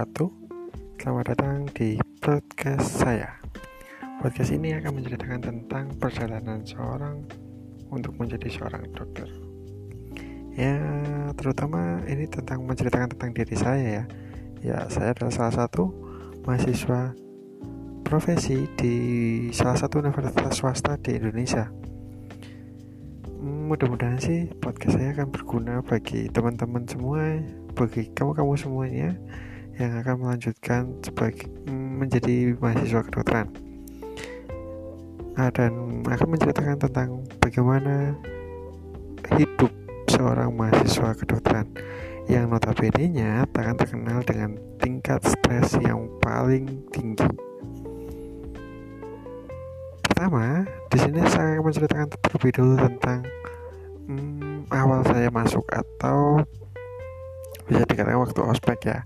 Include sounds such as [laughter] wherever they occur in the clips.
wabarakatuh Selamat datang di podcast saya. Podcast ini akan menceritakan tentang perjalanan seorang untuk menjadi seorang dokter. Ya, terutama ini tentang menceritakan tentang diri saya ya. Ya, saya adalah salah satu mahasiswa profesi di salah satu universitas swasta di Indonesia. Mudah-mudahan sih podcast saya akan berguna bagi teman-teman semua bagi kamu-kamu semuanya yang akan melanjutkan sebagai menjadi mahasiswa kedokteran nah, dan akan menceritakan tentang bagaimana hidup seorang mahasiswa kedokteran yang notabene-nya akan terkenal dengan tingkat stres yang paling tinggi. Pertama, di sini saya akan menceritakan terlebih dahulu tentang hmm, awal saya masuk atau bisa dikatakan waktu ospek ya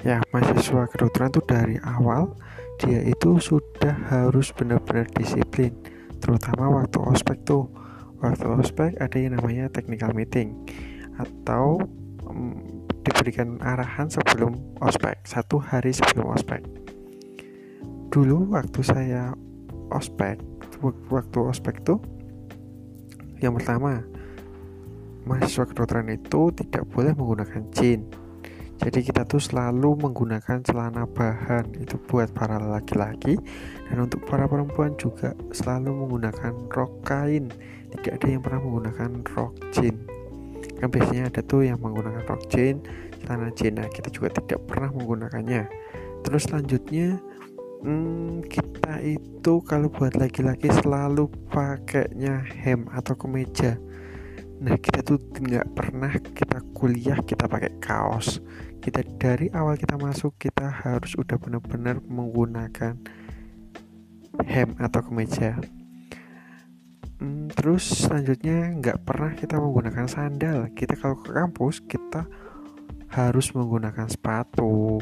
ya mahasiswa kedokteran tuh dari awal dia itu sudah harus benar-benar disiplin terutama waktu ospek tuh. Waktu ospek ada yang namanya technical meeting atau um, diberikan arahan sebelum ospek satu hari sebelum ospek. Dulu waktu saya ospek waktu ospek tuh yang pertama mahasiswa kedokteran itu tidak boleh menggunakan jin jadi kita tuh selalu menggunakan celana bahan itu buat para laki-laki dan untuk para perempuan juga selalu menggunakan rok kain. Tidak ada yang pernah menggunakan rok jin kan biasanya ada tuh yang menggunakan rok jin celana jin nah kita juga tidak pernah menggunakannya. Terus selanjutnya hmm, kita itu kalau buat laki-laki selalu pakainya hem atau kemeja. Nah kita tuh nggak pernah kita kuliah kita pakai kaos. Kita dari awal kita masuk kita harus udah benar-benar menggunakan hem atau kemeja. Hmm, terus selanjutnya nggak pernah kita menggunakan sandal. Kita kalau ke kampus kita harus menggunakan sepatu.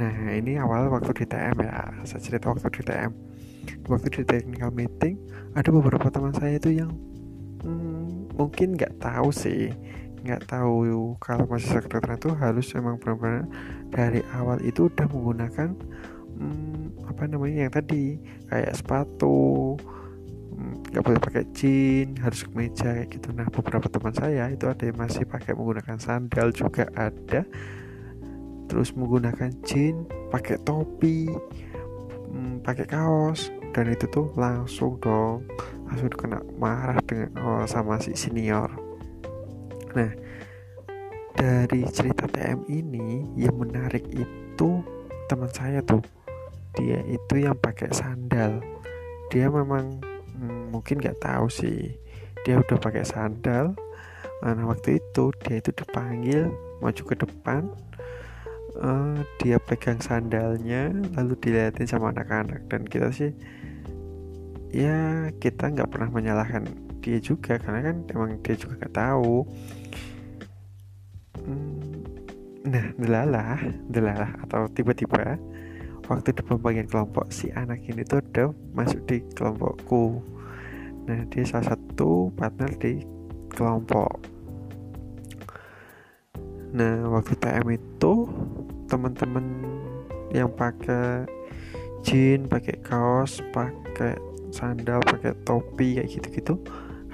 Nah ini awal waktu di TM ya. Saya cerita waktu di TM. Waktu di technical meeting ada beberapa teman saya itu yang hmm, mungkin nggak tahu sih nggak tahu kalau masih kedokteran itu harus memang benar-benar dari awal itu udah menggunakan hmm, apa namanya yang tadi kayak sepatu hmm, nggak boleh pakai jeans harus kemeja kayak gitu. Nah beberapa teman saya itu ada yang masih pakai menggunakan sandal juga ada. Terus menggunakan jeans pakai topi hmm, pakai kaos dan itu tuh langsung dong langsung kena marah dengan oh, sama si senior nah dari cerita TM ini yang menarik itu teman saya tuh. Dia itu yang pakai sandal. Dia memang hmm, mungkin nggak tahu sih. Dia udah pakai sandal. Nah waktu itu dia itu dipanggil maju ke depan. Uh, dia pegang sandalnya lalu dilihatin sama anak-anak. Dan kita sih ya kita nggak pernah menyalahkan dia juga karena kan emang dia juga nggak tahu. Hmm, nah delalah delalah atau tiba-tiba waktu di pembagian kelompok si anak ini tuh udah masuk di kelompokku. Nah dia salah satu partner di kelompok. Nah waktu TM itu teman-teman yang pakai jeans pakai kaos pakai sandal pakai topi kayak gitu-gitu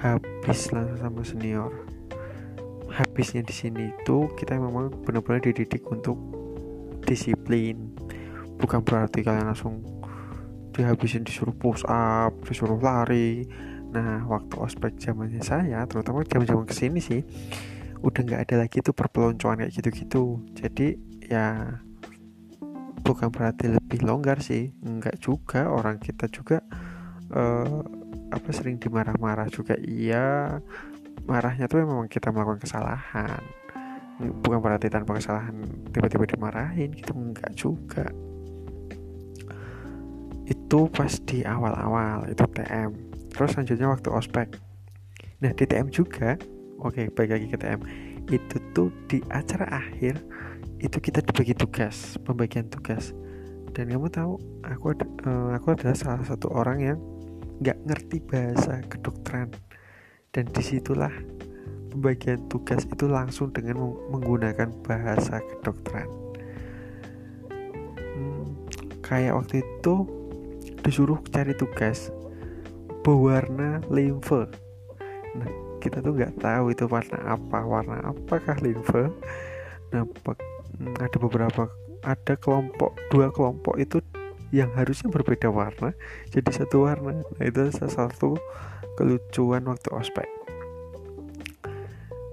habis langsung sama senior. Habisnya di sini itu kita memang benar-benar dididik untuk disiplin. Bukan berarti kalian langsung dihabisin disuruh push up disuruh lari. Nah waktu ospek zamannya saya terutama zaman-zaman ke sini sih udah nggak ada lagi tuh perpeloncoan kayak gitu-gitu. Jadi ya bukan berarti lebih longgar sih. Nggak juga orang kita juga uh, apa sering dimarah-marah juga? Iya. Marahnya tuh memang kita melakukan kesalahan. Bukan berarti tanpa kesalahan tiba-tiba dimarahin gitu enggak juga. Itu pas di awal-awal itu TM terus selanjutnya waktu ospek. Nah di TM juga oke baik lagi ke TM itu tuh di acara akhir itu kita dibagi tugas pembagian tugas. Dan kamu tahu aku ada, uh, aku adalah salah satu orang yang nggak ngerti bahasa kedokteran. Dan di situlah pembagian tugas itu langsung dengan menggunakan bahasa kedokteran. Kayak waktu itu disuruh cari tugas berwarna limfe nah kita tuh nggak tahu itu warna apa. Warna apakah limfe nah hmm, ada beberapa ada kelompok dua kelompok itu yang harusnya berbeda warna jadi satu warna. Nah itu salah satu kelucuan waktu ospek.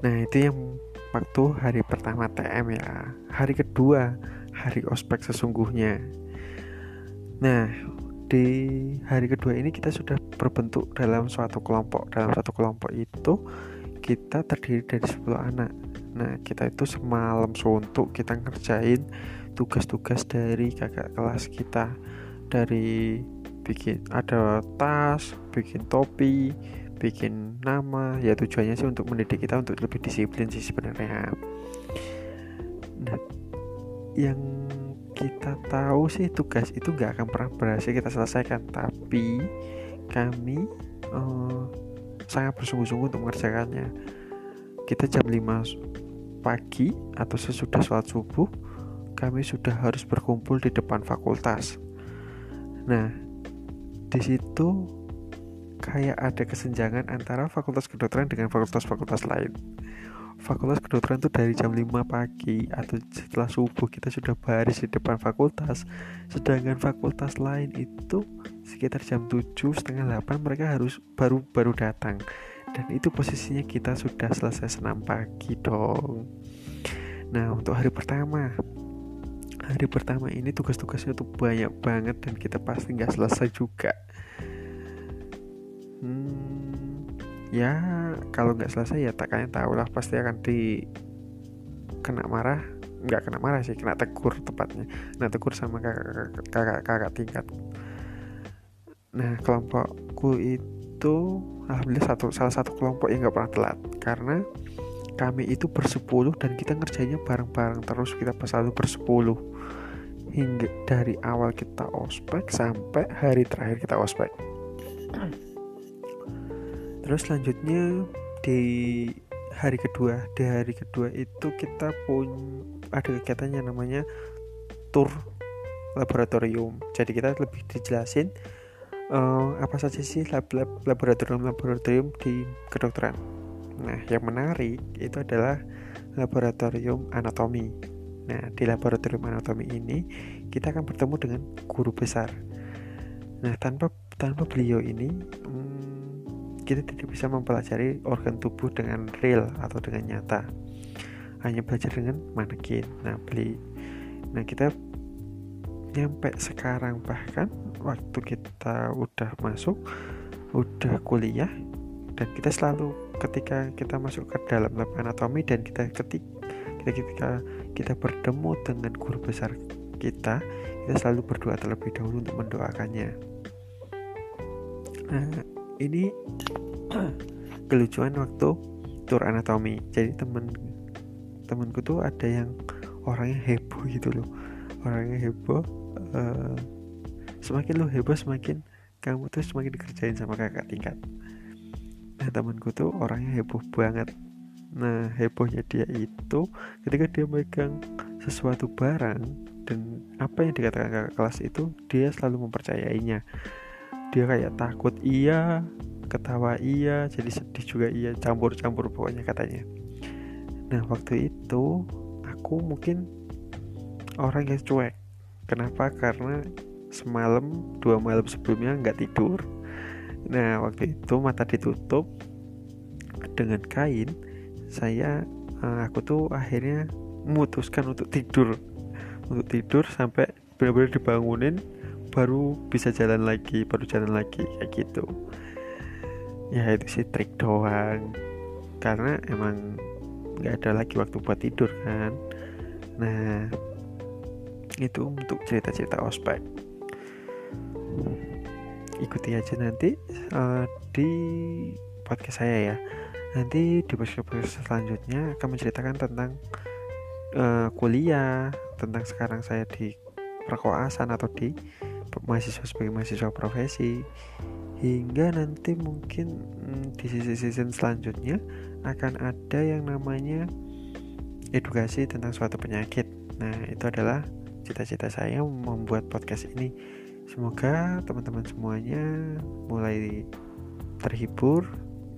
Nah itu yang waktu hari pertama TM ya. Hari kedua hari ospek sesungguhnya. Nah di hari kedua ini kita sudah berbentuk dalam suatu kelompok. Dalam suatu kelompok itu kita terdiri dari 10 anak. Nah kita itu semalam suntuk kita ngerjain tugas-tugas dari kakak kelas kita. Dari bikin ada tas bikin topi bikin nama. Ya tujuannya sih untuk mendidik kita untuk lebih disiplin sih sebenarnya. Nah yang kita tahu sih tugas itu nggak akan pernah berhasil kita selesaikan. Tapi kami uh, sangat bersungguh-sungguh untuk mengerjakannya. Kita jam 5 pagi atau sesudah sholat subuh kami sudah harus berkumpul di depan fakultas. Nah di situ kayak ada kesenjangan antara fakultas kedokteran dengan fakultas-fakultas lain. Fakultas kedokteran itu dari jam 5 pagi atau setelah subuh kita sudah baris di depan fakultas sedangkan fakultas lain itu sekitar jam 7 setengah 8 mereka harus baru baru datang. Dan itu posisinya kita sudah selesai senam pagi dong. Nah untuk hari pertama hari pertama ini tugas-tugasnya tuh banyak banget dan kita pasti nggak selesai juga. Ya kalau nggak selesai ya tak kalian tahu lah pasti akan di kena marah. Nggak kena marah sih kena tegur tepatnya. Kena tegur sama kakak kakak, kakak tingkat. Nah kelompokku itu alhamdulillah satu salah satu kelompok yang nggak pernah telat. Karena kami itu bersepuluh dan kita ngerjainnya bareng-bareng terus kita selalu bersepuluh. Hingga dari awal kita ospek sampai hari terakhir kita ospek. [clears throat] Terus selanjutnya di hari kedua di hari kedua itu kita pun ada kegiatannya namanya tour laboratorium. Jadi kita lebih dijelasin uh, apa saja sih lab, lab laboratorium laboratorium di kedokteran nah yang menarik itu adalah laboratorium anatomi. Nah di laboratorium anatomi ini kita akan bertemu dengan guru besar. Nah tanpa tanpa beliau ini hmm, kita tidak bisa mempelajari organ tubuh dengan real atau dengan nyata. Hanya belajar dengan manekin nah beli nah kita nyampe sekarang. Bahkan waktu kita udah masuk udah kuliah dan kita selalu ketika kita masuk ke dalam lab anatomi dan kita ketik kita ketika kita bertemu dengan guru besar kita kita selalu berdoa terlebih dahulu untuk mendoakannya. Nah ini [clears throat] kelucuan waktu tour anatomi. Jadi temen temenku tuh ada yang orangnya heboh gitu loh. Orangnya heboh uh, semakin lo heboh semakin kamu tuh semakin dikerjain sama kakak tingkat nah temenku tuh orangnya heboh banget. Nah hebohnya dia itu ketika dia megang sesuatu barang dan apa yang dikatakan kakak kelas itu dia selalu mempercayainya. Dia kayak takut iya ketawa iya jadi sedih juga iya campur-campur pokoknya katanya. Nah waktu itu aku mungkin orang yang cuek. Kenapa? Karena semalam dua malam sebelumnya nggak tidur nah waktu itu mata ditutup dengan kain saya eh, aku tuh akhirnya memutuskan untuk tidur. Untuk tidur sampai benar-benar dibangunin baru bisa jalan lagi baru jalan lagi kayak gitu. Ya itu sih trik doang. Karena emang nggak ada lagi waktu buat tidur kan. Nah itu untuk cerita-cerita ospek ikuti aja nanti uh, di podcast saya ya. Nanti di podcast selanjutnya akan menceritakan tentang uh, kuliah tentang sekarang saya di perkoasan atau di mahasiswa sebagai mahasiswa profesi. Hingga nanti mungkin hmm, di sisi season selanjutnya akan ada yang namanya edukasi tentang suatu penyakit. Nah itu adalah cita-cita saya membuat podcast ini semoga teman-teman semuanya mulai terhibur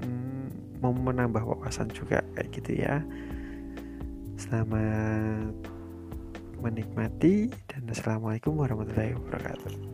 hmm, mau menambah wawasan juga kayak gitu ya. Selamat menikmati dan assalamualaikum warahmatullahi wabarakatuh